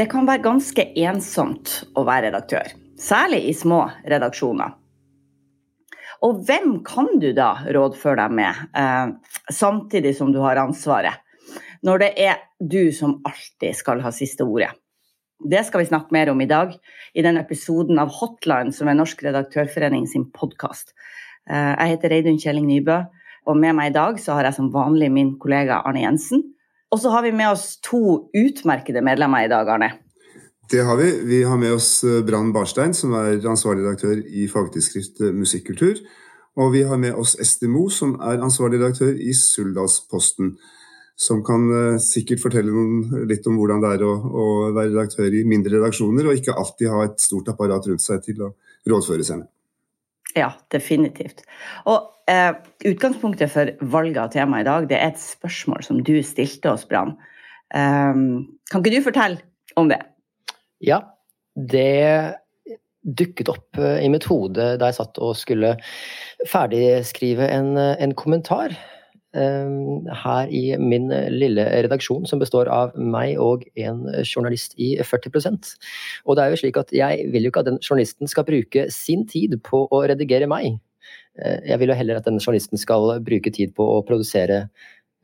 Det kan være ganske ensomt å være redaktør, særlig i små redaksjoner. Og hvem kan du da rådføre deg med, eh, samtidig som du har ansvaret, når det er du som alltid skal ha siste ordet? Det skal vi snakke mer om i dag, i denne episoden av Hotline, som er Norsk redaktørforening sin podkast. Eh, jeg heter Reidun Kjelling Nybø, og med meg i dag så har jeg som vanlig min kollega Arne Jensen. Og så har vi med oss to utmerkede medlemmer i dag, Arne. Det har vi. Vi har med oss eh, Brann Barstein, som er ansvarlig redaktør i fagtidsskrift Musikkultur. Og vi har med oss Esti Moe, som er ansvarlig redaktør i Suldalsposten. Som kan uh, sikkert fortelle noen, litt om hvordan det er å, å, være redaktør i mindre redaksjoner, og ikke alltid ha et stort apparat rundt seg til å rådføre seg med. Ja, definitivt. Og eh, Utgangspunktet for valget av tema i dag det er et spørsmål som du stilte oss, Brann. Eh, kan ikke du fortelle om det? Ja, det dukket opp i mitt hode da jeg satt og skulle ferdigskrive en, en kommentar um, her i min lille redaksjon, som består av meg og en journalist i 40% Og det er jo slik at jeg vil jo ikke at den journalisten skal bruke sin tid på å redigere meg. Eh, jeg vil jo heller at den journalisten skal bruke tid på å produsere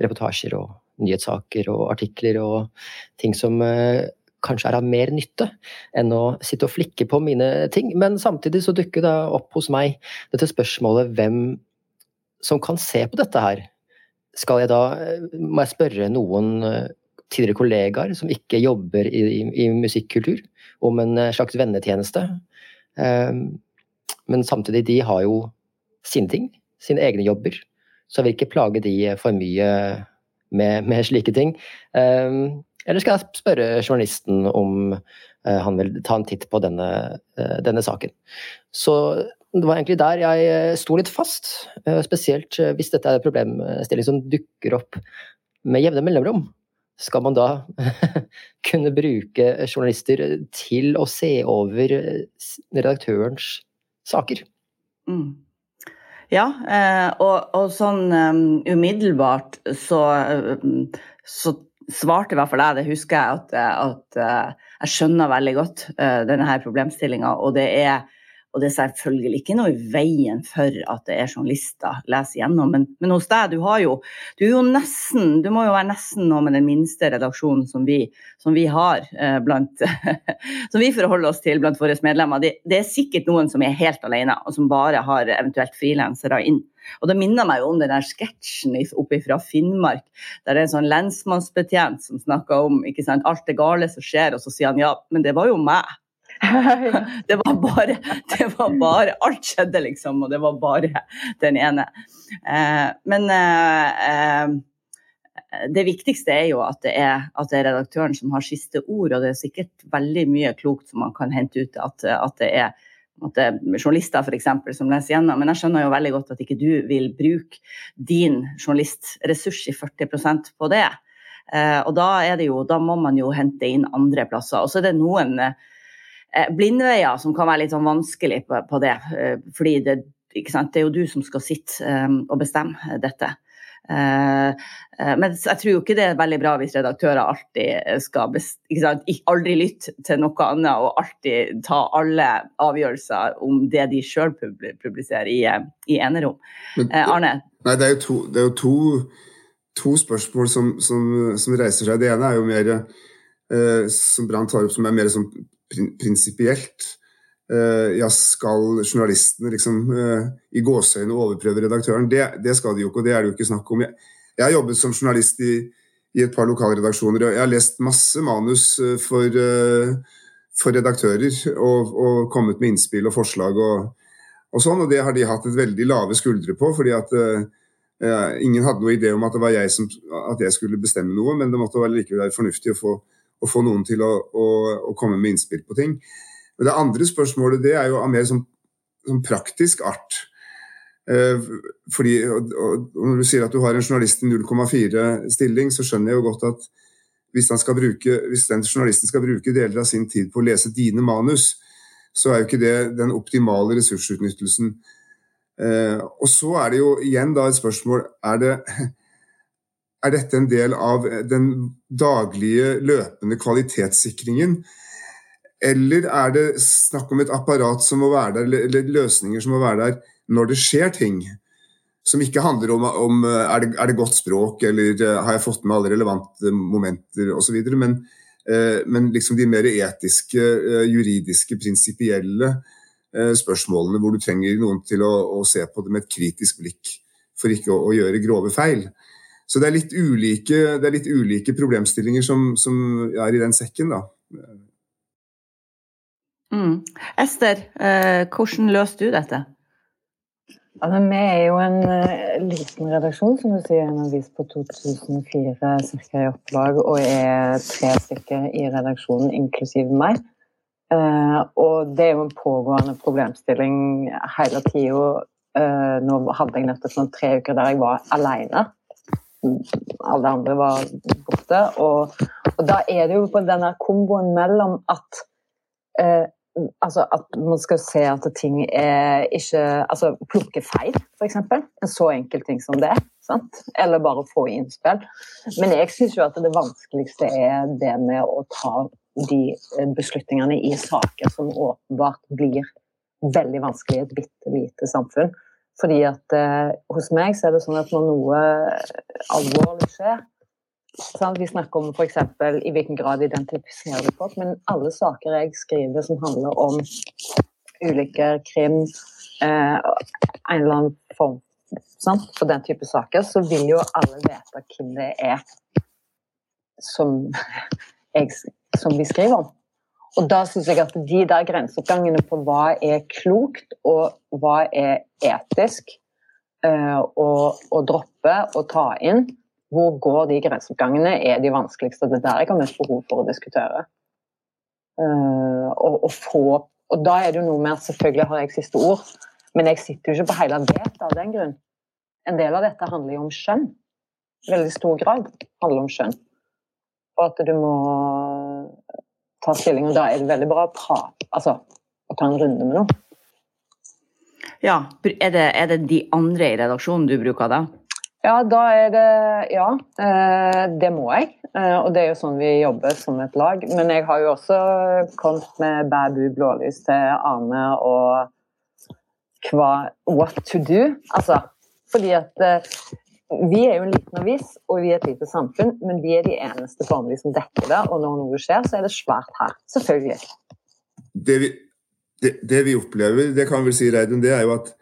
reportasjer og nyhetssaker og artikler og ting som eh, kanskje er av mer nytte enn å sitte og flikke på mine ting. Men samtidig så dukker det opp hos meg dette spørsmålet hvem som kan se på dette her. Skal jeg da, eh, Må jeg spørre noen tidligere kollegaer som ikke jobber i, i, i musikkultur, om en slags vennetjeneste? Men samtidig, de har jo sine ting, sine egne jobber. Så jeg vil ikke plage de for mye med, med slike ting. Um, eller skal jeg spørre journalisten om uh, han vil ta en titt på denne, uh, denne, saken. Så det var egentlig der jeg eh, sto litt fast. Spesielt hvis dette er en problemstilling som dukker opp med jevne mellomrom. Skal man da kunne bruke journalister til å se over redaktørens saker? Mm. Ja, eh, og, og sånn um, umiddelbart så, så, svarte i hvert fall jeg, det husker jeg, at, at uh, jeg skjønner veldig godt uh, denne her problemstillinga. Og det er og det er selvfølgelig ikke noe i veien for at det er journalister leser gjennom, men, men, hos deg, du har jo Du er jo nesten Du må jo være nesten noe med den minste redaksjonen som vi, som vi har eh, blant Som vi forholder oss til blant våre medlemmer. Det, det, er sikkert noen som er helt alene, og som bare har eventuelt frilansere inn. Og Det minner meg jo om den der sketsjen oppe fra Finnmark, der det er en sånn lensmannsbetjent som snakker om ikke sant, alt det gale som skjer, og så sier han ja, men det var jo meg. det var bare Det var bare Alt skjedde, liksom, og det var bare den ene. Eh, men eh, eh, det viktigste er jo at det er, at det er, redaktøren som har siste ord, og det er sikkert veldig mye klokt som man kan hente ut at, at det er at journalister for eksempel, som leser gjennom. Men jeg skjønner jo veldig godt at ikke du vil bruke din journalistressurs i 40% på det. Eh, og da, det jo, da må man jo hente inn andre plasser. Og så er det noen eh, blindveier som kan være litt sånn vanskelig på, det. Eh, fordi det, det, er jo du som skal sitte og bestemme dette. Uh, uh, men jeg tror jo ikke det er veldig bra hvis redaktører alltid skal aldri lytte til noe annet og alltid ta alle avgjørelser om det de sjøl publiserer i, i enerom. Arne? Nei, det er jo to, er jo to, to spørsmål som, som, som, reiser seg. Det ene er jo mer som Brann tar opp, som er mer sånn prinsipielt. Uh, ja, skal journalistene liksom uh, i gåseøyne overprøve redaktøren? Det, det, skal de jo ikke, og det er det jo ikke snakk om. Jeg, jeg har jobbet som journalist i, i, et par lokalredaksjoner, og jeg har lest masse manus uh, for, for, redaktører og, og, kommet med innspill og forslag og, og, sånn, og det har de hatt et veldig lave skuldre på, fordi at ingen hadde noe idé om at det var jeg som at jeg skulle bestemme noe, men det måtte likevel være fornuftig å få å få noen til å, å, å, komme med innspill på ting. Det andre spørsmålet det er jo av mer sånn sånn praktisk art. Eh, fordi, og, og, Når du sier at du har en journalist i 0,4-stilling, så skjønner jeg jo godt at hvis, bruke, hvis, den journalisten skal bruke deler av sin tid på å lese dine manus, så er jo ikke det den optimale ressursutnyttelsen. Eh, og så er det jo igjen da et spørsmål er, det, er dette en del av den daglige, løpende kvalitetssikringen? Eller er det snakk om et apparat som må være der, eller løsninger som må være der når det skjer ting? Som ikke handler om, om er, det, er det godt språk, eller eh, har jeg fått med alle relevante momenter osv. Men, eh, men liksom de mer etiske, eh, juridiske, prinsipielle spørsmålene hvor du trenger noen til å, å, se på det med et kritisk blikk for ikke å, å gjøre grove feil. Så det er litt ulike, er litt ulike problemstillinger som, som, er i den sekken, da. Mm. Ester, eh, hvordan løste du dette? Altså, vi er jo en uh, liten redaksjon, som du sier, en avis på 2004 ca. i opplag, og er tre stykker i redaksjonen, inklusiv meg. Uh, og det er jo en pågående problemstilling hele tida. Uh, nå hadde jeg nettopp sånn tre uker der jeg var alene. Alle andre var borte. Og, og da er det jo på denne komboen mellom at altså at man skal se at ting er ikke Altså plukke feil, f.eks. En så enkel ting som det. Sant? Eller bare få innspill. Men jeg syns jo at det vanskeligste er det med å ta de beslutningene i saker som åpenbart blir veldig vanskelig i et bitte lite samfunn. Fordi at eh, hos meg så er det sånn at når noe alvorlig skjer, vi snakker om f.eks. i hvilken grad identifiserer du folk, men alle saker jeg skriver som handler om ulykker, krim, eh, en eller annen form sant? for den type saker, så vil jo alle vite hvem det er som, jeg, som vi skriver om. Og da syns jeg at de der grenseoppgangene på hva er klokt og hva er etisk eh, å, å droppe og ta inn, hvor går de grenseoppgangene, er de vanskeligste. Det er der jeg har mest behov for å diskutere. Uh, og, og, få, og, da er det jo noe med at selvfølgelig har jeg siste ord, men jeg sitter jo ikke på hele vettet av den grunn. En del av dette handler jo om skjønn. Veldig stor grad handler om skjønn. Og at du må ta stilling. Og da er det veldig bra å prate, altså å ta en runde med noe. Ja, er det, er det de andre i redaksjonen du bruker da? Ja, da er det Ja, eh, det må jeg. Eh, og det er jo sånn vi jobber som et lag. Men jeg har jo også kommet med bæbu blålys til Arne og hva What to do. Altså, fordi at eh, vi er jo en liten avis, og vi er et lite samfunn, men vi er de eneste formelig som dekker det. Og når noe skjer, så er det svært her. Selvfølgelig. Det vi, det, det vi opplever, det kan vel si, Reidun, det er jo at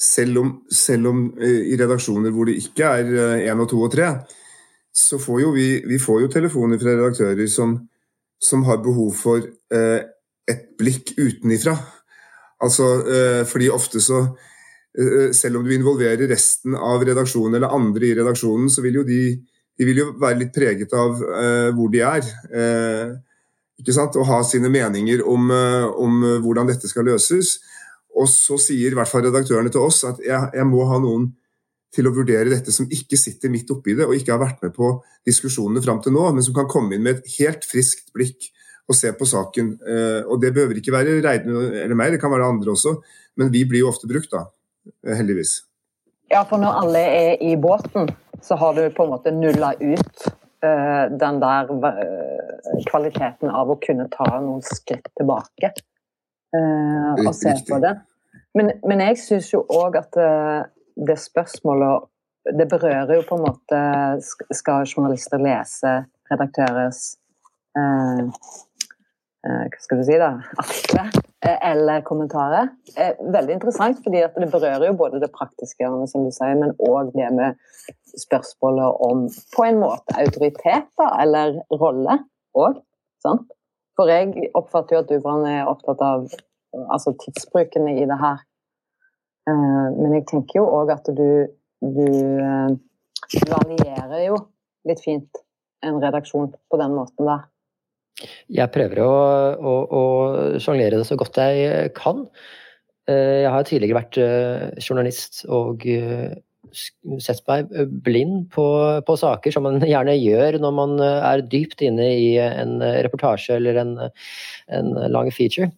selv om, selv om eh, i redaksjoner hvor det ikke er én eh, og to og tre, så får jo vi, vi får jo telefoner fra redaktører som, som har behov for eh, et blikk utenifra. Altså, eh, fordi ofte så eh, Selv om du involverer resten av redaksjonen eller andre i redaksjonen, så vil jo de, de vil jo være litt preget av eh, hvor de er. ikke sant? Og ha sine meninger om, om hvordan dette skal løses. Og så sier i hvert fall redaktørene til oss at jeg, jeg må ha noen til å vurdere dette som ikke sitter midt oppi det og ikke har vært med på diskusjonene fram til nå, men som kan komme inn med et helt friskt blikk og se på saken. Eh, og Det behøver ikke være Reidun eller meg, det kan være andre også, men vi blir jo ofte brukt, da. Eh, heldigvis. Ja, for når alle er i båten, så har du på en måte nulla ut uh, den der kvaliteten av å kunne ta noen skritt tilbake uh, og se på det. Men, men jeg syns jo òg at uh, det spørsmålet Det berører jo på en måte Skal journalister lese redaktørers uh, Hva skal du si, da? Artikler eller kommentarer. veldig interessant, fordi det berører jo både det praktiske, som du sier, men òg det med spørsmålet om på en måte autoritet, da, eller rolle òg. Sant? For jeg oppfatter jo at Dubran er opptatt av altså tidsbruken i det her. Eh, men jeg tenker jo òg at du, du eh, varierer jo litt fint en redaksjon på den måten der. Jeg prøver å, å, å sjonglere det så godt jeg kan. Jeg har tidligere vært journalist og sett meg blind på, på, saker, som man gjerne gjør når man er dypt inne i en reportasje eller en, en lang feature.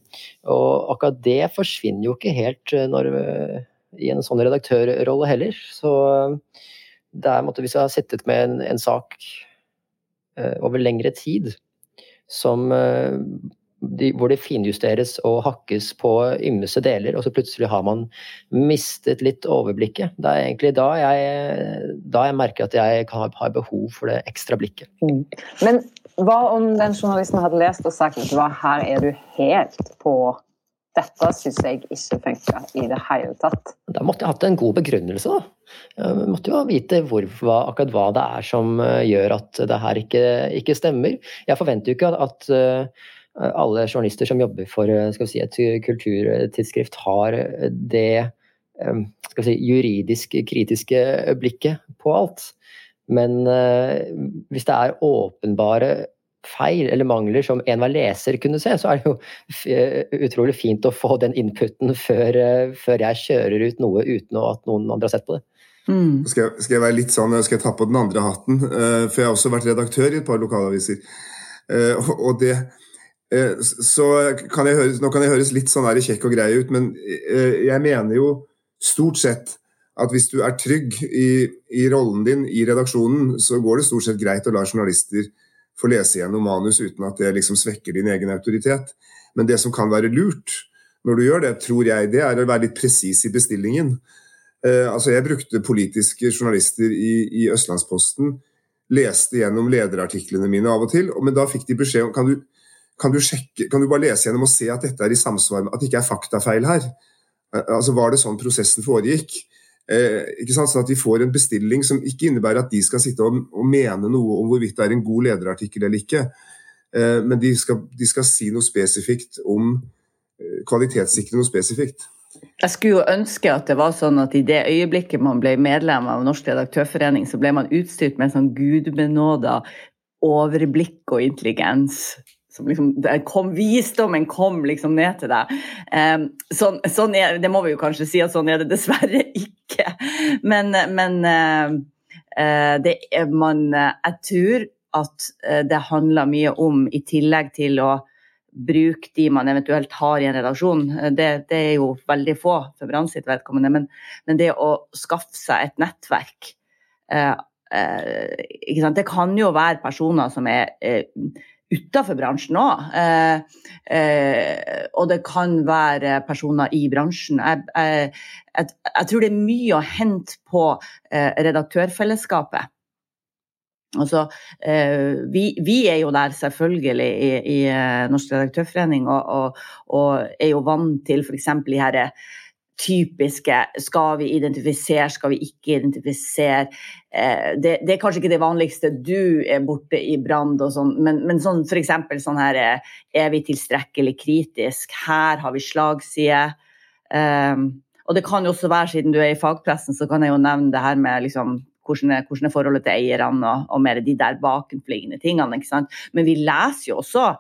Og akkurat det forsvinner jo ikke helt når, i en sånn redaktørrolle heller. Så der måtte vi ha sittet med en, en sak over lengre tid som de, hvor det finjusteres og hakkes på ymse deler, og så plutselig har man mistet litt overblikket. Det er egentlig da jeg, da jeg merker at jeg kan ha behov for det ekstra blikket. Mm. Men hva om den journalisten hadde lest og sagt at her er du helt på dette syns jeg ikke funka i det hele tatt. Da måtte jeg hatt en god begrunnelse, da. Jeg måtte jo vite hvor, hva, akkurat hva det er som eh, gjør at det her ikke, ikke stemmer. Jeg forventer jo ikke at, at uh, alle journalister som jobber for eh, si, et kulturtidsskrift, har det si, juridisk kritiske blikket på alt. Men hvis det er åpenbare feil eller mangler som enhver leser kunne se, så er det jo utrolig fint å få den inputen før, eh, før jeg kjører ut noe uten at noen andre har sett på det. Mm. Skal, jeg, skal, jeg, være litt sånn, skal jeg ta på den andre hatten? For jeg har også vært redaktør i et par lokalaviser. Og det Så kan jeg høres, Nå kan jeg høres litt sånn kjekk og grei ut, men jeg mener jo stort sett at hvis du er trygg i, i rollen din i redaksjonen, så går det stort sett greit å la journalister få lese gjennom manus uten at det liksom svekker din egen autoritet. Men det som kan være lurt når du gjør det, tror jeg, det er å være litt presis i bestillingen. Eh, altså Jeg brukte politiske journalister i, i, Østlandsposten, leste gjennom lederartiklene mine av og til, men da fikk de beskjed om kan du, kan du, sjekke, kan du bare lese gjennom og se at dette er i samsvar med at det ikke er faktafeil her. Eh, altså Var det sånn prosessen foregikk? Eh, ikke sant? Sånn at de får en bestilling som ikke innebærer at de skal sitte og, og mene noe om hvorvidt det er en god lederartikkel eller ikke. Eh, men de skal, de skal, si noe spesifikt om eh, Kvalitetssikre noe spesifikt. Jeg skulle jo ønske at det var sånn at i det øyeblikket man ble medlem av Norsk redaktørforening, så ble man utstyrt med en sånn gudbenåda overblikk og intelligens som liksom, kom, Visdommen kom liksom ned til deg. Um, sånn, sånn er, det må vi jo kanskje si at sånn er det dessverre ikke. Men, men uh, det er man Jeg tror at det handler mye om, i tillegg til å bruke de man eventuelt har i en redaksjon. Det, det er jo veldig få for Brann sitt vedkommende, men, men, det å skaffe seg et nettverk uh, uh, Det kan jo være personer som er utafor bransjen òg. Eh, eh, og det kan være personer i bransjen. Jeg, jeg, jeg, jeg tror det er mye å hente på eh, redaktørfellesskapet. Altså, eh, vi, vi, er jo der selvfølgelig i, i eh, Norsk redaktørforening og, og, og, er jo vant til f.eks. de her typiske Skal vi identifisere, skal vi ikke identifisere? Eh, det, det, er kanskje ikke det vanligste du er borte i brann og sånn, men, men sånn f.eks. sånn her eh, Er vi tilstrekkelig kritisk? Her har vi slagside. Um, og det kan jo også være, siden du er i fagpressen, så kan jeg jo nevne det her med liksom hvordan er, hvordan er forholdet til eierne og, og mer de der bakenfliggende tingene. ikke sant? Men vi leser jo også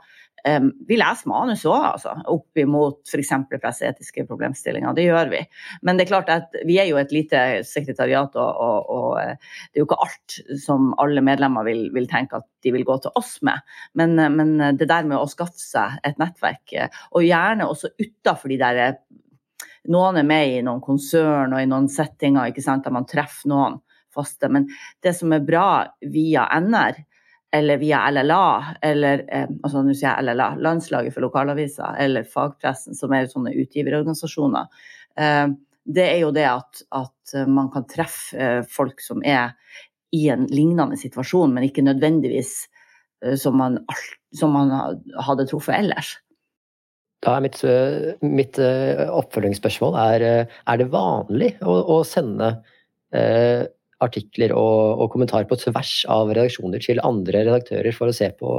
vi leser manus òg, altså, opp imot f.eks. presseetiske problemstillinger. Det gjør vi. Men det er klart at vi er jo et lite sekretariat, og, og, og eh, det er jo ikke alt som alle medlemmer vil, vil, tenke at de vil gå til oss med. Men, eh, men, det der med å skaffe seg et nettverk, eh, og gjerne også utafor de der Noen er med i noen konsern og i noen settinger ikke sant, der man treffer noen faste. Men det som er bra via NR, eller via LLA, eller eh, altså nå sier jeg LLA, Landslaget for lokalaviser, eller fagpressen, som er sånne utgiverorganisasjoner, eh, det er jo det at, at, man kan treffe eh, folk som er i en lignende situasjon, men ikke nødvendigvis eh, som man, som man, hadde truffet ellers. Da er mitt, eh, mitt eh, oppfølgingsspørsmål er, er det vanlig å, å sende artikler og, og kommentarer på tvers av redaksjoner til andre redaktører for å se på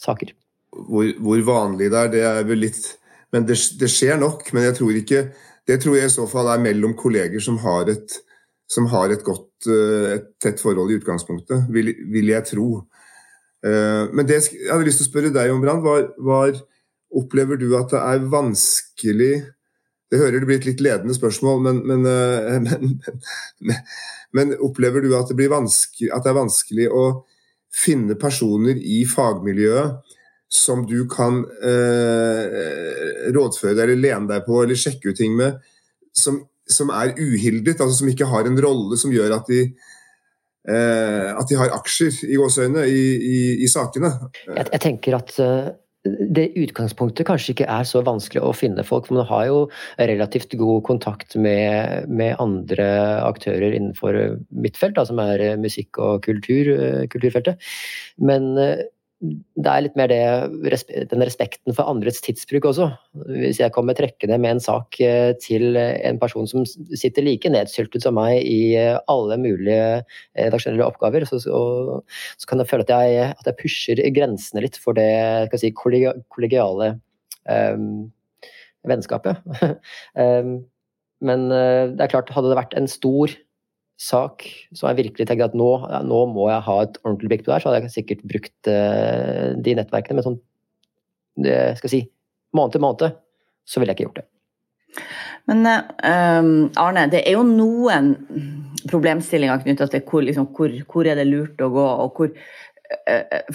saker. Hvor, hvor vanlig det er, det er vel litt Men det, det, skjer nok. Men jeg tror ikke Det tror jeg i så fall er mellom kolleger som har et, som har et godt, eh, et tett forhold i utgangspunktet, vil, vil jeg tro. Eh, men det jeg hadde lyst til å spørre deg om, Brann, var, var Opplever du at det er vanskelig Det hører det blir et litt ledende spørsmål, men, men, men, men opplever du at det, at det er vanskelig å finne personer i fagmiljøet som du kan eh, rådføre deg eller lene deg på eller sjekke ut ting med, som, som er uhildet, altså som ikke har en rolle som gjør at de eh, at de har aksjer i gåseøynene i, i, i, sakene. Jeg, jeg tenker at uh, det utgangspunktet kanskje ikke er så vanskelig å finne folk. for Man har jo relativt god kontakt med, med andre aktører innenfor mitt felt, da, som er musikk og kultur, kulturfeltet. Men det er litt mer det, den respekten for andres tidsbruk også. Hvis jeg kommer trekkende med en sak eh, til en person som sitter like nedsyltet som meg i eh, alle mulige eh, redaksjonelle oppgaver, så, så, så, kan jeg føle at jeg, at jeg pusher grensene litt for det si, kollegiale um, vennskapet. um, men det er klart, hadde det vært en stor sak som jeg virkelig tenker at nå, nå må jeg ha et ordentlig blikk på det her, så hadde jeg sikkert brukt uh, de nettverkene. Men sånn det, skal jeg si, måned til måned, så ville jeg ikke gjort det. Men uh, Arne, det er jo noen problemstillinger knytta til hvor, liksom, hvor, hvor, er det lurt å gå, og hvor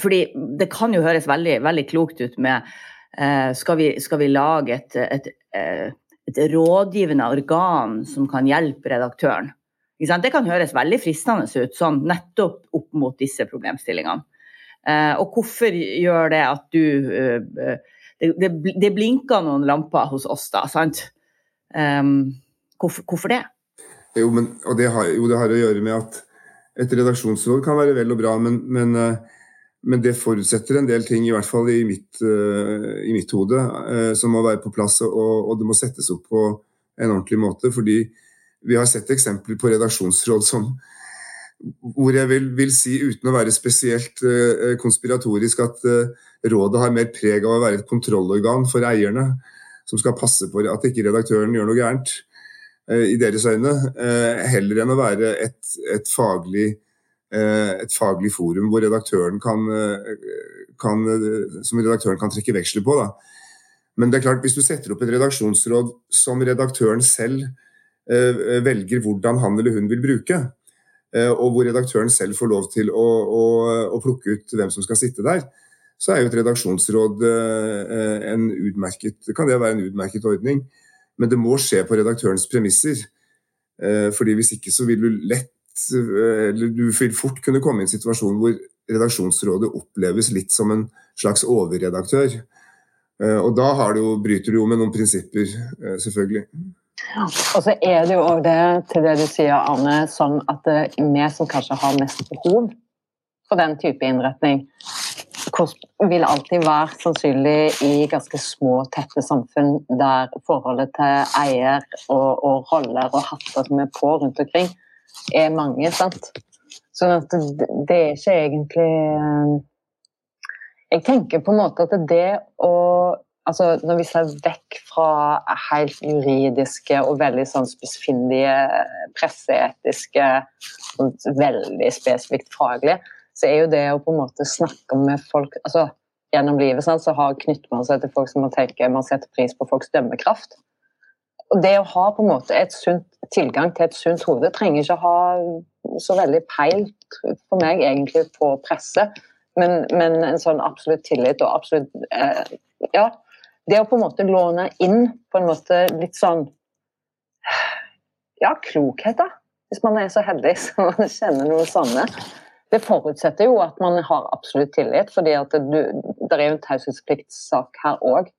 Fordi det kan jo høres veldig, veldig klokt ut med skal vi, skal, vi, lage et, et, et rådgivende organ som kan hjelpe redaktøren? Det kan høres veldig fristende ut, sånn nettopp opp mot disse problemstillingene. Eh, og hvorfor gjør det at du eh, det, det, blinker noen lamper hos oss, da, sant? Um, hvorfor, hvorfor, det? Jo, men, det har, jo, det har å gjøre med at et redaksjonsråd kan være vel og bra, men, men, eh, men det forutsetter en del ting, i hvert fall i mitt, i mitt hode, som må være på plass. Og, og, det må settes opp på en ordentlig måte. fordi vi har sett eksempler på redaksjonsråd som hvor jeg vil, vil si, uten å være spesielt uh, konspiratorisk, at uh, rådet har mer preg av å være et kontrollorgan for eierne, som skal passe på at ikke redaktøren gjør noe gærent uh, i deres øyne, heller enn å være et, et, faglig, et faglig, forum hvor redaktøren kan, kan, som redaktøren kan trekke veksler på. Da. Men det er klart, hvis du setter opp et redaksjonsråd som redaktøren selv velger hvordan han eller hun vil bruke. Eh, og hvor redaktøren selv får lov til å, å, å plukke ut hvem som skal sitte der. Så er jo et redaksjonsråd eh, en utmerket, kan det være en utmerket ordning. Men det må skje på redaktørens premisser. Fordi Hvis ikke så vil du lett eller du vil fort kunne komme i en situasjon hvor redaksjonsrådet oppleves litt som en slags overredaktør. Og da du, bryter du jo med noen prinsipper, selvfølgelig. Og så er det jo òg det, til det du sier, Arne, sånn at vi som kanskje har mest behov for den type innretning, vil alltid være sannsynlig i ganske små, tette samfunn der forholdet til eier og, og roller og hatter som er på rundt omkring, er mange. sant? Sånn at det, det er ikke egentlig eh, Jeg tenker på en måte at det å altså Når vi ser vekk fra helt juridiske og veldig sånn spissfindige, presseetiske, veldig spesifikt faglige, så er jo det å på en måte snakke med folk altså Gjennom livet sånn, så har knytter man seg til folk som man tenker man setter pris på folks dømmekraft. Og Det å ha på en måte et sunt, tilgang til et sunt hode trenger ikke ha så veldig peil for meg egentlig på presse, men, men en sånn absolutt tillit og absolutt eh, ja, det å på en måte låne inn på en måte litt sånn Ja, klokhet, da. Hvis man er så heldig som man kjenner noe sånne. Det forutsetter jo at man har absolutt tillit, fordi at det, det er jo en taushetspliktssak her òg.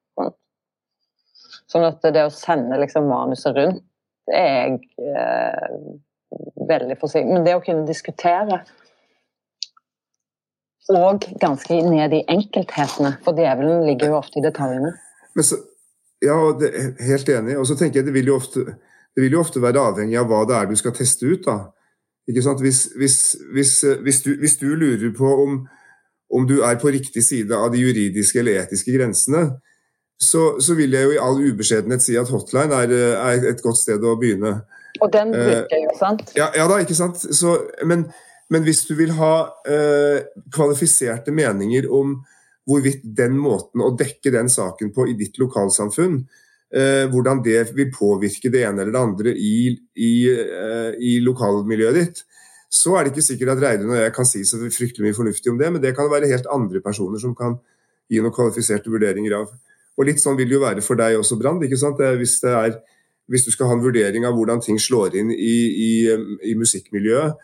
Sånn at det å sende liksom manuset rundt, det er jeg eh, veldig forsiktig Men det å kunne diskutere og ganske ned i enkelthetene, for djevelen ligger jo ofte i detaljene. Så, ja, det, helt enig. Og så tenker jeg det vil, ofte, det vil jo ofte være avhengig av hva det er du skal teste ut. da. Ikke sant? Hvis, hvis, hvis, hvis du, du, lurer på om, om, du er på riktig side av de juridiske eller etiske grensene, så, så vil jeg jo i all ubeskjedenhet si at hotline er, er, et godt sted å begynne. Og den bruker jeg jo, sant? Ja, ja da, ikke sant. Så, men, men, hvis du vil ha eh, kvalifiserte meninger om hvorvidt den måten å dekke den saken på i ditt lokalsamfunn eh, hvordan det vil påvirke det ene eller det andre i, i, eh, i lokalmiljøet ditt, så er det ikke sikkert at Reidun og jeg kan si så fryktelig mye fornuftig om det, men det kan være helt andre personer som kan gi noen kvalifiserte vurderinger av. Og litt sånn vil det jo være for deg også, Brand. ikke Hvis, hvis, du skal ha en vurdering av hvordan ting slår inn i, i, i, musikkmiljøet,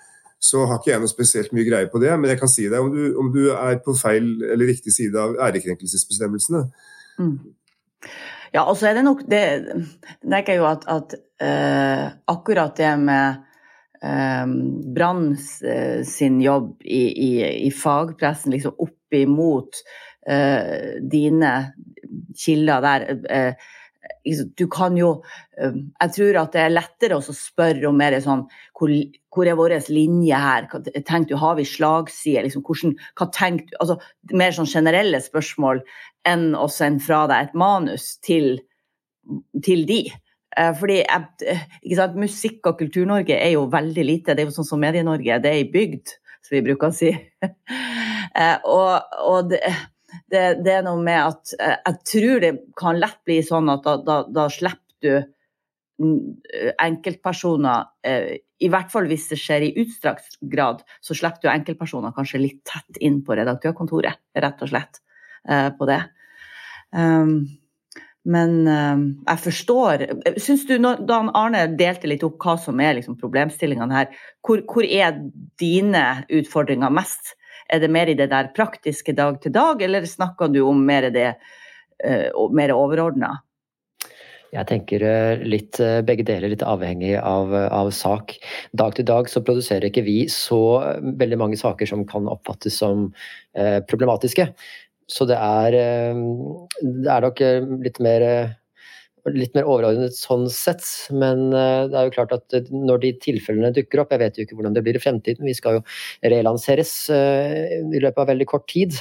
så har ikke jeg noe spesielt mye greie på det. Men jeg kan si deg om du, om du er på feil eller riktig side av ærekrenkelsesbestemmelsene. Mm. Ja, og så er det nok det tenker jeg jo at, at uh, akkurat det med uh, Brann uh, sin jobb i, i, i, fagpressen liksom opp imot dine kilder der du kan jo Jeg tror at det er lettere å spørre om mer sånn Hvor, hvor er vår linje her? Tenk du, Har vi slagside? Liksom, hvordan, hva tenk? Altså, mer sånn generelle spørsmål enn å sende fra deg et manus til, til de. Fordi sant, Musikk- og Kultur-Norge er jo veldig lite. Det er jo sånn som Medie-Norge. Det er ei bygd, som vi bruker å si. og, og det, det, det, er noe med at eh, jeg tror det kan lett bli sånn at da, da, da slipper du enkeltpersoner, eh, i hvert fall hvis det skjer i utstrakt grad, så slipper du enkeltpersoner kanskje litt tett inn på redaktørkontoret, rett og slett, eh, på det. Um, men jeg forstår Syns du, da Arne delte litt opp hva som er liksom problemstillingene her, hvor, hvor er dine utfordringer mest? Er det mer i det der praktiske dag til dag, eller snakker du om mer det uh, mer overordna? Jeg tenker eh, litt eh, begge deler, litt avhengig av, av, sak. Dag til dag så produserer ikke vi så veldig mange saker som kan oppfattes som eh, problematiske. Så det er, det er nok litt mer litt mer overordnet sånn sett. Men eh, det er jo klart at når de tilfellene dukker opp, jeg vet jo ikke hvordan det blir i fremtiden, vi skal jo relanseres eh, i løpet av veldig kort tid.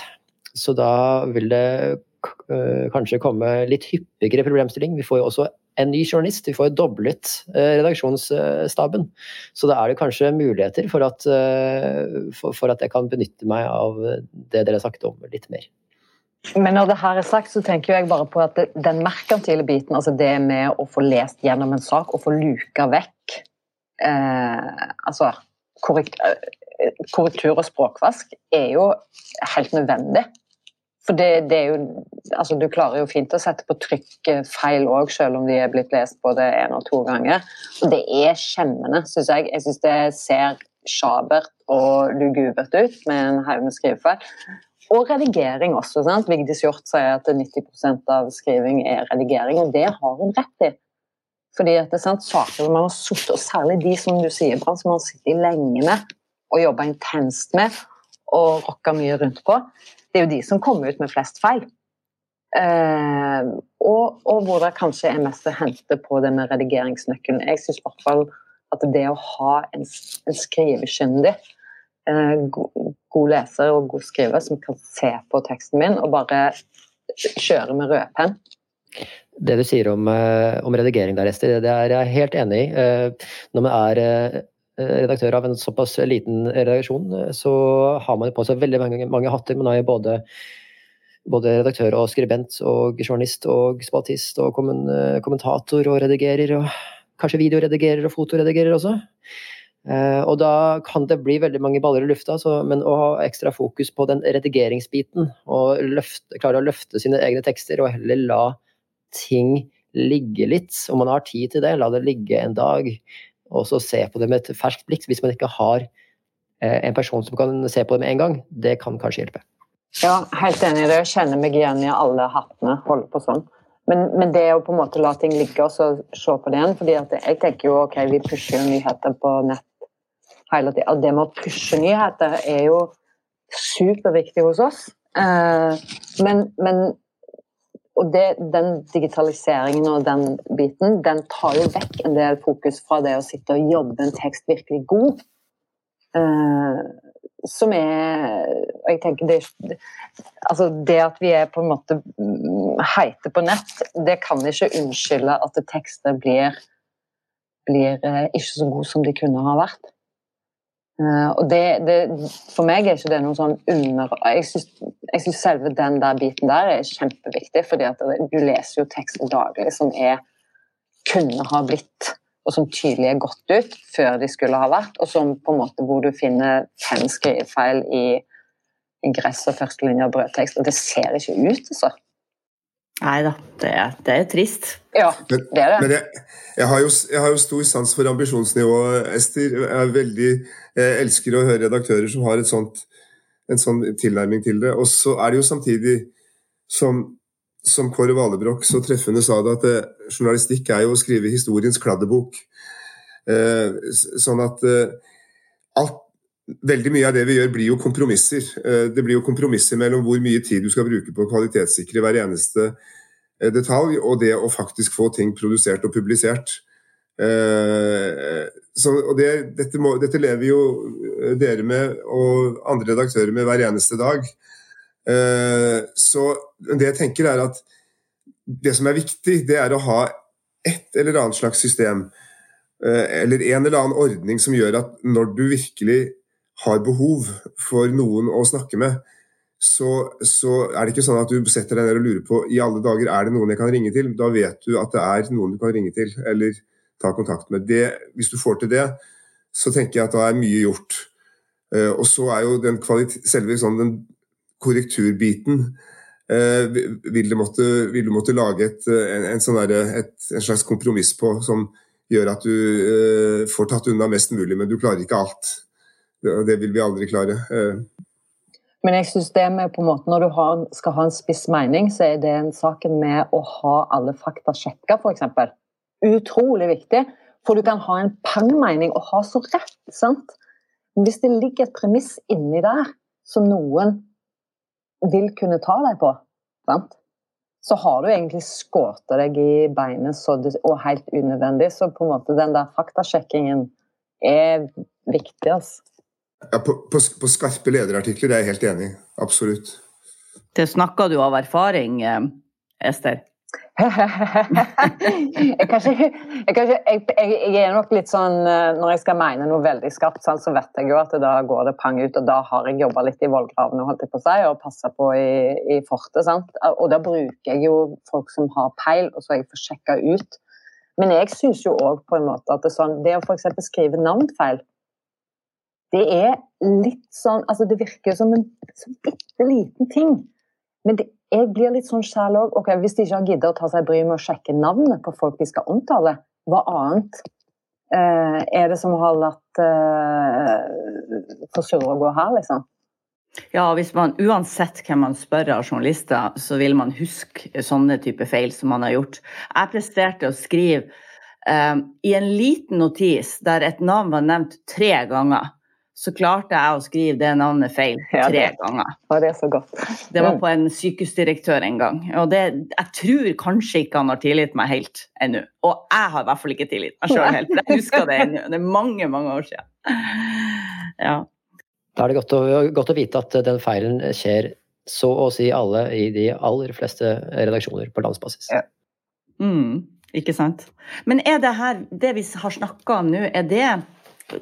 Så da vil det eh, kanskje komme litt hyppigere problemstilling. Vi får jo også en ny journalist, vi får jo doblet redaksjonsstaben. Så da er det kanskje muligheter for at, for at jeg kan benytte meg av det dere har sagt om litt mer. Men når det her er sagt, så tenker jeg bare på at den merkantile biten, altså det med å få lest gjennom en sak og få luka vekk eh, altså korrekt, eh, korrektur og språkvask, er jo helt nødvendig. For det, det, er jo Altså, du klarer jo fint å sette på trykk feil òg, selv om de er blitt lest både én og to ganger. Og det er skjemmende, syns jeg. Jeg syns det ser sjabert og lugubert ut med en haug med skrivefeil. Og redigering også. sant? Vigdis Hjorth sier at 90% av skriving er redigering, og det har hun rett i. Fordi at det er sant, saker man har sittet, og særlig de som du sier, Brann, som man har sittet lenge med og jobba intenst med og rocka mye rundt på, det er jo de som kommer ut med flest feil. Eh, og, og, hvor det kanskje er mest å hente på det med redigeringsnøkkelen. Jeg syns i hvert fall at det å ha en, en skrivekyndig god leser og god skriver som kan se på teksten min og bare kjøre med rødpenn. Det du sier om, eh, om redigering der, Ester, det er jeg helt enig i. Eh, når man er redaktør av en såpass liten redaksjon, så har man på seg veldig mange, mange hatter. Man er jo både, både, redaktør og skribent og journalist og spaltist og kommentator og redigerer og kanskje videoredigerer og fotoredigerer også. Eh, og da kan det bli veldig mange baller i lufta, så, men å ha ekstra fokus på den redigeringsbiten, og løfte, klare å løfte sine egne tekster, og heller la ting ligge litt, om man har tid til det, la det ligge en dag, og så se på det med et ferskt blikk. Hvis man ikke har eh, en person som kan se på det med en gang, det kan kanskje hjelpe. Ja, helt enig i det. Jeg kjenner meg igjen i alle hattene. Holder på sånn. Men, men, det å på en måte la ting ligge og så se på det igjen fordi Jeg tenker jo ok, vi pusher jo nyheter på nett hele tida. Det med å pushe nyheter er jo superviktig hos oss. Eh, men, men og det, den digitaliseringen og den biten, den tar jo vekk en del fokus fra det å sitte og jobbe en tekst virkelig god. Uh, som er Jeg tenker det, altså det at vi er på en måte heite på nett, det kan ikke unnskylde at tekster blir, blir uh, ikke så gode som de kunne ha vært. Uh, og det, det, For meg er ikke det noe sånn under... Jeg syns selve den der biten der er kjempeviktig, fordi at du leser jo tekster daglig som er kunne ha blitt, og som tydelig er gått ut før de skulle ha vært, og som på en måte hvor du finner fem skrivefeil i gress og førstelinje og brødtekst, og det ser ikke ut, altså. Nei da, det, det, er trist. Ja, det er det. Men, men jeg, jeg, har jo, jeg, har jo, stor sans for ambisjonsnivået, Ester. Jeg, er veldig, jeg elsker å høre redaktører som har sånt, en sånn tilnærming til det. Og så er det jo samtidig, som, som Kåre Valebrokk så treffende sa det, at eh, journalistikk er jo å skrive historiens kladdebok. Eh, sånn at eh, alt Veldig mye av det vi gjør, blir jo kompromisser. Eh, det blir jo kompromisser mellom hvor mye tid du skal bruke på å kvalitetssikre hver eneste eh, detalj, og det å faktisk få ting produsert og publisert. Eh, så, det, dette, må, dette, lever jo dere med, og andre redaktører med hver eneste dag. Så det jeg tenker er at det som er viktig, det er å ha et eller annet slags system, eller en eller annen ordning som gjør at når du virkelig har behov for noen å snakke med, så, så, er det ikke sånn at du setter deg ned og lurer på i alle dager er det noen jeg kan ringe til. Da vet du at det er noen du kan ringe til eller ta kontakt med. Det, hvis du får til det, så tenker jeg at da er mye gjort. Uh, og så er jo den selve sånn, den korrekturbiten uh, vil, du måtte, vil, du måtte, lage et, en, en, sånn der, et, en, slags kompromiss på som gjør at du får tatt unna mest mulig, men du klarer ikke alt. Det vil vi aldri klare. Eh. Men jeg synes det med på en måte, når du har, skal ha en spiss mening, så er det en saken med å ha alle fakta sjekka, f.eks. Utrolig viktig. For du kan ha en pang-mening og ha så rett. sant? Men Hvis det ligger et premiss inni der som noen vil kunne ta deg på, sant? så har du egentlig skutt deg i beinet det, og helt unødvendig. Så på en måte den der faktasjekkingen er viktig. altså. Ja, på, på, på, skarpe lederartikler er jeg helt enig. Absolutt. Det snakker du av erfaring, eh, Ester? jeg, kanskje, jeg, kanskje, jeg, jeg, er nok litt sånn eh, Når jeg skal mene noe veldig skarpt, så vet jeg jo at da går det pang ut. Og da har jeg jobba litt i vollgravene holdt jeg på å og passa på i, i fortet. Og da bruker jeg jo folk som har peil, og så har jeg får sjekka ut. Men jeg syns jo òg på en måte at det, sånn, det å f.eks. skrive navnfeil det er litt sånn altså Det virker som en bitte liten ting. Men det, jeg blir litt sånn sjæl òg. Okay, hvis de ikke har giddet å ta seg bryet med å sjekke navnet på folk de skal omtale, hva annet eh, er det som har latt eh, forsurre gå her, liksom? Ja, hvis man uansett hvem man spør av journalister, så vil man huske sånne type feil som man har gjort. Jeg presterte å skrive eh, i en liten notis der et navn var nevnt tre ganger så klarte jeg å skrive det navnet feil tre ja, det, ganger. Og det er så godt. Det var på en sykehusdirektør en gang. Og det, jeg tror kanskje ikke han har tilgitt meg helt ennå. Og jeg har i hvert fall ikke tilgitt meg sjøl helt. Jeg husker det ennå. Det er mange, mange år siden. Ja. Da er det godt å, godt å vite at den feilen skjer så å si alle i de aller fleste redaksjoner på landsbasis. Ja. Mm, ikke sant. Men er det her, det vi har snakka om nå, er det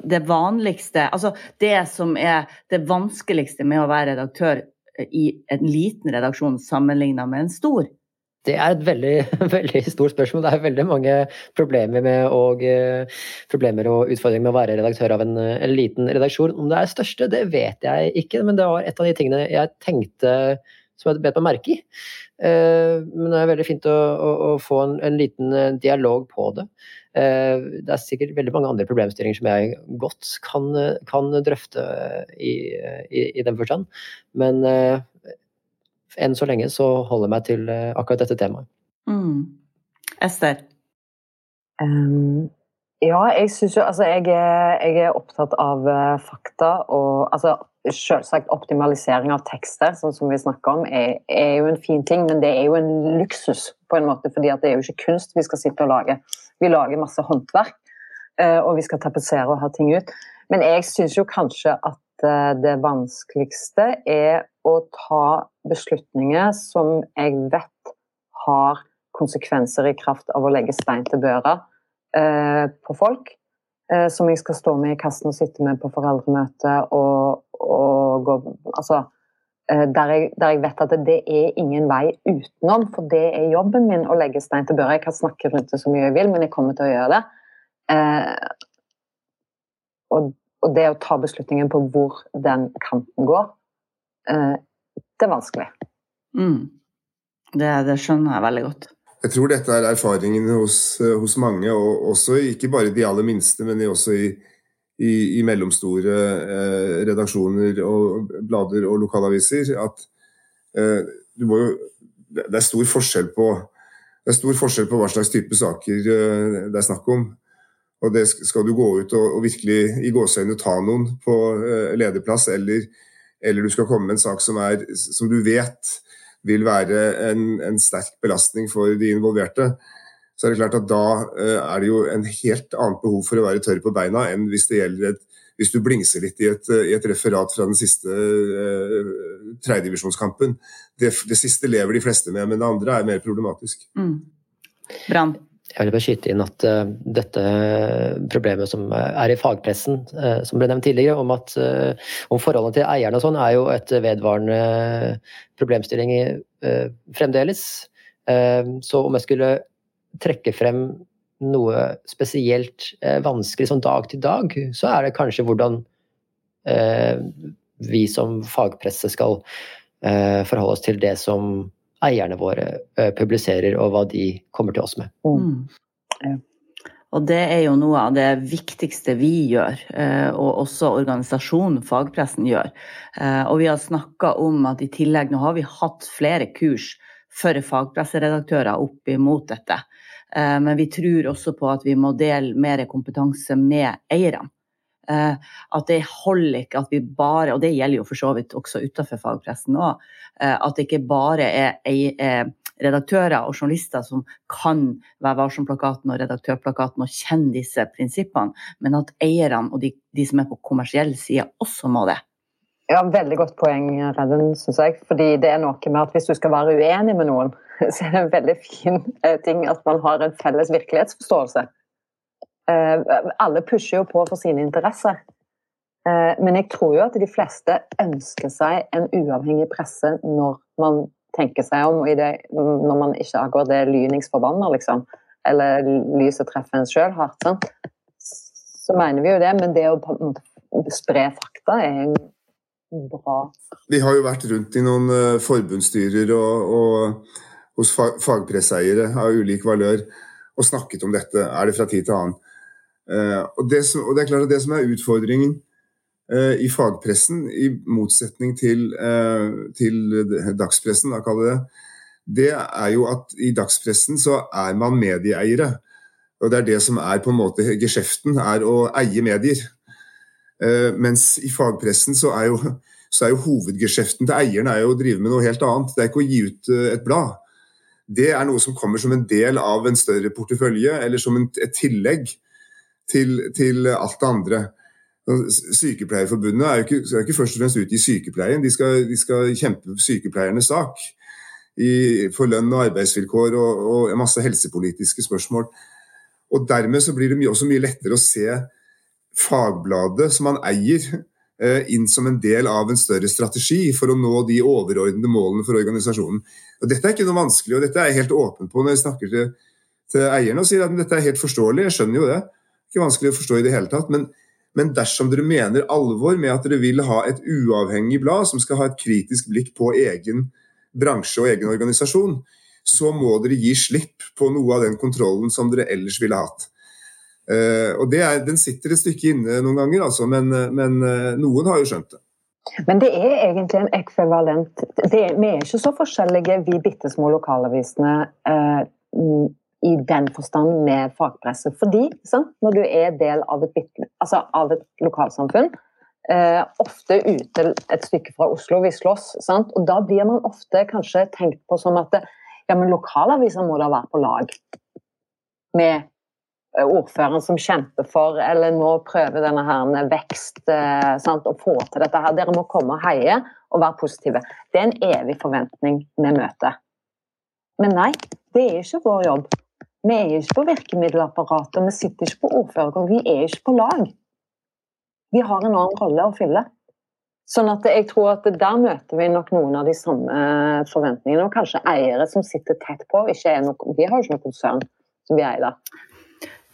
det vanligste, altså det som er det vanskeligste med å være redaktør i en liten redaksjon sammenlignet med en stor? Det er et veldig, veldig stort spørsmål. Det er veldig mange problemer, og, uh, problemer og utfordringer med å være redaktør av en, en, liten redaksjon. Om det er største, det vet jeg ikke, men det var et av de tingene jeg tenkte som jeg bet meg merke i. Men det er veldig fint å, å, å få en, en, liten eh, dialog på det. Eh, det er sikkert veldig mange andre problemstillinger som jeg godt kan, kan drøfte i, i, i, den forstand. Men uh, enn så lenge så holder jeg meg til akkurat dette temaet. Mm. Ester? Um, ja, jeg syns jo Altså, jeg er, jeg er opptatt av fakta og altså Selvsagt optimalisering av tekster, sånn som vi snakker om, er, er, jo en fin ting, men det er jo en luksus på en måte, fordi det er jo ikke kunst vi skal sitte og lage. Vi lager masse håndverk, eh, og vi skal tapetsere og ha ting ut. Men jeg syns jo kanskje at eh, det vanskeligste er å ta beslutninger som jeg vet har konsekvenser i kraft av å legge stein til børa eh, på folk. som jeg skal stå med i kassen og sitte med på foreldremøte og, og gå Altså der jeg, der jeg, vet at det er ingen vei utenom, for det er jobben min å legge stein til børa. Jeg kan snakke rundt det så mye jeg vil, men jeg kommer til å gjøre det. Eh, og, og, det å ta beslutningen på hvor den kanten går, eh, det er vanskelig. Mm. Det, det, skjønner jeg veldig godt. Jeg tror dette er erfaringen hos, hos, mange, og også ikke bare de aller minste, men også i, i, i mellomstore eh, redaksjoner og blader og lokalaviser, at eh, jo, det er stor forskjell på det er stor forskjell på hva slags type saker eh, det er snakk om. Og det Skal du gå ut og, og virkelig i gåseøynene ta noen på eh, lederplass, eller, eller, du skal komme med en sak som, er, som du vet vil være en, en, sterk belastning for de involverte, så er det klart at da eh, er det jo en helt annet behov for å være tørr på beina enn hvis det gjelder et, hvis du blingser litt i et, i et referat fra den siste eh, tredjedivisjonskampen. Det, det, siste lever de fleste med, men det andre er mer problematisk. Mm. Brann. Jeg vil bare skyte inn at uh, dette problemet som er i fagpressen, uh, som ble nevnt tidligere, om, at, uh, om forholdene til eierne og sånn, er jo et vedvarende problemstilling fremdeles. Så om jeg skulle trekke frem noe spesielt vanskelig sånn dag til dag, så er det kanskje hvordan vi som fagpresse skal forholde oss til det som eierne våre eh, publiserer, og hva de kommer til oss med. Mm. Ja. Og det er jo noe av det viktigste vi gjør, eh, og også organisasjonen fagpressen gjør. Eh, og vi har snakka om at i tillegg, nå har vi hatt flere kurs for fagpresseredaktører opp imot dette. Men vi tror også på at vi må dele mer kompetanse med eierne. Eh, at det holder ikke at vi bare, og det gjelder jo for så vidt også utenfor fagpressen òg, eh, at det ikke bare er redaktører og journalister som kan Vær varsom-plakaten og redaktørplakaten og kjenne disse prinsippene, men at eierne og de, de som er på kommersiell side, også må det. Ja, Veldig godt poeng, Redden, syns jeg. Fordi det er noe med at hvis du skal være uenig med noen, så er det en veldig fin eh, ting at man har en felles virkelighetsforståelse. Eh, alle pusher jo på for sine interesser. Eh, men jeg tror jo at de fleste ønsker seg en uavhengig presse når man tenker seg om, det, når man ikke akkurat er lyningsforbanna, liksom. Eller lyset treffer en sjøl hardt. Sant? Så mener vi jo det, men det å spre fakta er en bra. Vi har jo vært rundt i noen forbundsstyrer og, og hos fagpresseiere av ulik valør og snakket om dette. Er det fra tid til annen? Eh, og det, som, og det, er klart at det som er utfordringen uh, i fagpressen, i motsetning til, uh, til dagspressen, da kaller det det, er jo at i dagspressen så er man medieeiere. Og det er det som er på en måte geskjeften, er å eie medier. Mens i fagpressen så er jo, så er jo hovedgeskjeften til eierne er jo å drive med noe helt annet. Det er ikke å gi ut et blad. Det er noe som kommer som en del av en større portefølje, eller som en, et tillegg til, til alt det andre. Sykepleierforbundet er jo ikke, er ikke først og fremst ute i sykepleien, de skal, de skal kjempe sykepleiernes sak. I, for lønn og arbeidsvilkår og, og masse helsepolitiske spørsmål. Og Dermed så blir det mye, også mye lettere å se fagbladet som man eier, inn som en del av en større strategi for å nå de overordnede målene for organisasjonen. Og Dette er ikke noe vanskelig, og dette er jeg helt åpen på når jeg snakker til, til eierne og sier at dette er helt forståelig. Jeg skjønner jo det ikke vanskelig å forstå i det hele tatt. Men, men, dersom dere mener alvor med at dere vil ha et uavhengig blad som skal ha et kritisk blikk på egen bransje og egen organisasjon, så må dere gi slipp på noe av den kontrollen som dere ellers ville hatt. Uh, og er, Den sitter et stykke inne noen ganger, altså, men, men uh, noen har jo skjønt det. Men det er egentlig en ekvivalent er, Vi er ikke så forskjellige, vi bitte små lokalavisene. Uh, i den forstand med fagpresse. Fordi sant, når du er del av et, altså av et lokalsamfunn, uh, ofte ute et stykke fra Oslo, vi slåss, sant? og da blir man ofte kanskje tenkt på som at ja, men lokalaviser må da være på lag med eh, ordføreren som kjemper for, eller nå prøver denne her vekst eh, sant, å få til dette her. Dere må komme og heie og være positive. Det er en evig forventning vi møter. Men nei, det er ikke vår jobb. Vi er ikke på virkemiddelapparatet, vi sitter ikke på ordførerkontor, vi er ikke på lag. Vi har en annen rolle å fylle. Sånn at jeg tror at Der møter vi nok noen av de samme forventningene. Og kanskje eiere som sitter tett på. Noe, vi har jo ikke noe konsern som vi eier.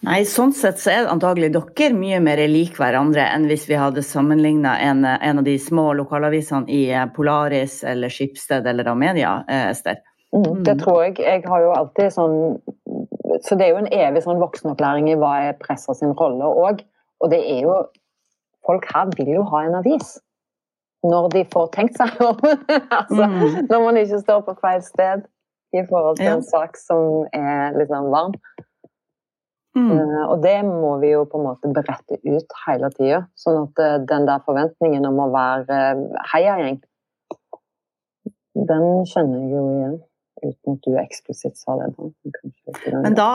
Nei, sånn sett så er antagelig dere mye mer lik hverandre enn hvis vi hadde sammenligna en, en, av de små lokalavisene i Polaris eller Skipsted eller Amedia, eh, Ester. Mm, det tror jeg. Jeg har jo alltid sånn Så det er jo en evig sånn voksenopplæring i hva er pressa sin rolle òg. Og det er jo Folk her vil jo ha en avis når de får tenkt seg om. altså, mm. Når man ikke står på feil sted i forhold til ja. en sak som er litt sånn varm. Mm. Uh, og det må vi jo på en måte berette ut hele tida. Sånn at uh, den der forventningen om å være uh, heiagjeng, den kjenner jeg jo igjen. Uten at du eksplisitt sa det. Men da,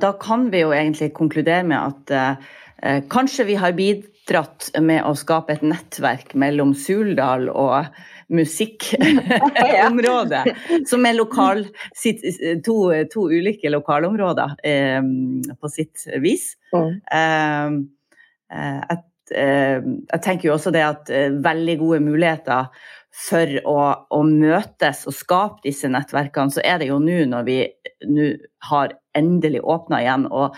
da, kan vi jo egentlig konkludere med at kanskje vi har bidratt med å skape et nettverk mellom Suldal og musikkområdet, som er lokal, to, to ulike lokalområder eh, på sitt vis. Mm. Eh, jeg, eh, jeg, tenker jo også det at eh, veldig gode muligheter for å, å, møtes og skape disse nettverkene, så er det jo nå når vi nå har endelig åpna igjen. og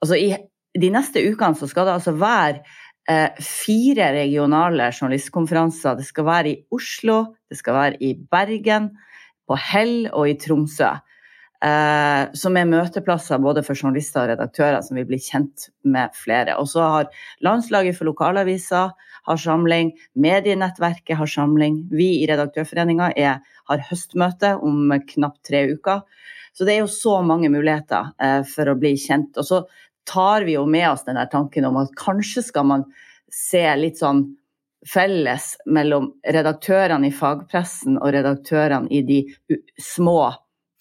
altså, i de neste ukene så skal det altså være fire regionale journalistkonferanser. Det skal være i Oslo, det skal være i Bergen, på Hell og i Tromsø. Eh, som er møteplasser både for journalister og redaktører som vil bli kjent med flere. Og så har Landslaget for lokalaviser har samling, Medienettverket har samling. Vi i Redaktørforeninga har høstmøte om knapt tre uker. Så det er jo så mange muligheter eh, for å bli kjent. Og så tar vi jo med oss den tanken om at kanskje skal man se litt sånn felles mellom redaktørene i fagpressen og redaktørene i de små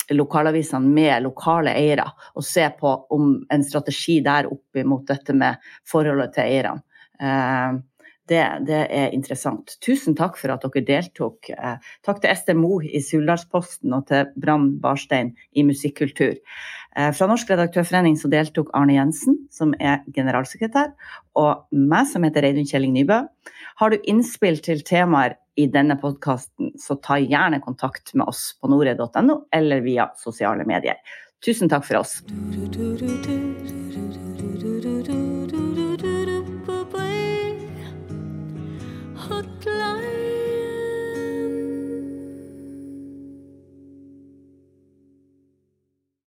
lokalavisene med lokale eiere, og se på om en strategi der opp mot dette med forholdet til eierne. Det, det, er interessant. Tusen takk for at dere deltok. Eh, takk til Ester Moe i Suldalsposten og til Brann Barstein i Musikkultur. Eh, fra Norsk redaktørforening så deltok Arne Jensen, som er generalsekretær, og meg, som heter Reidun Kjelling Nybø. Har du innspill til temaer i denne podkasten, så ta gjerne kontakt med oss på nore.no eller via sosiale medier. Tusen takk for oss.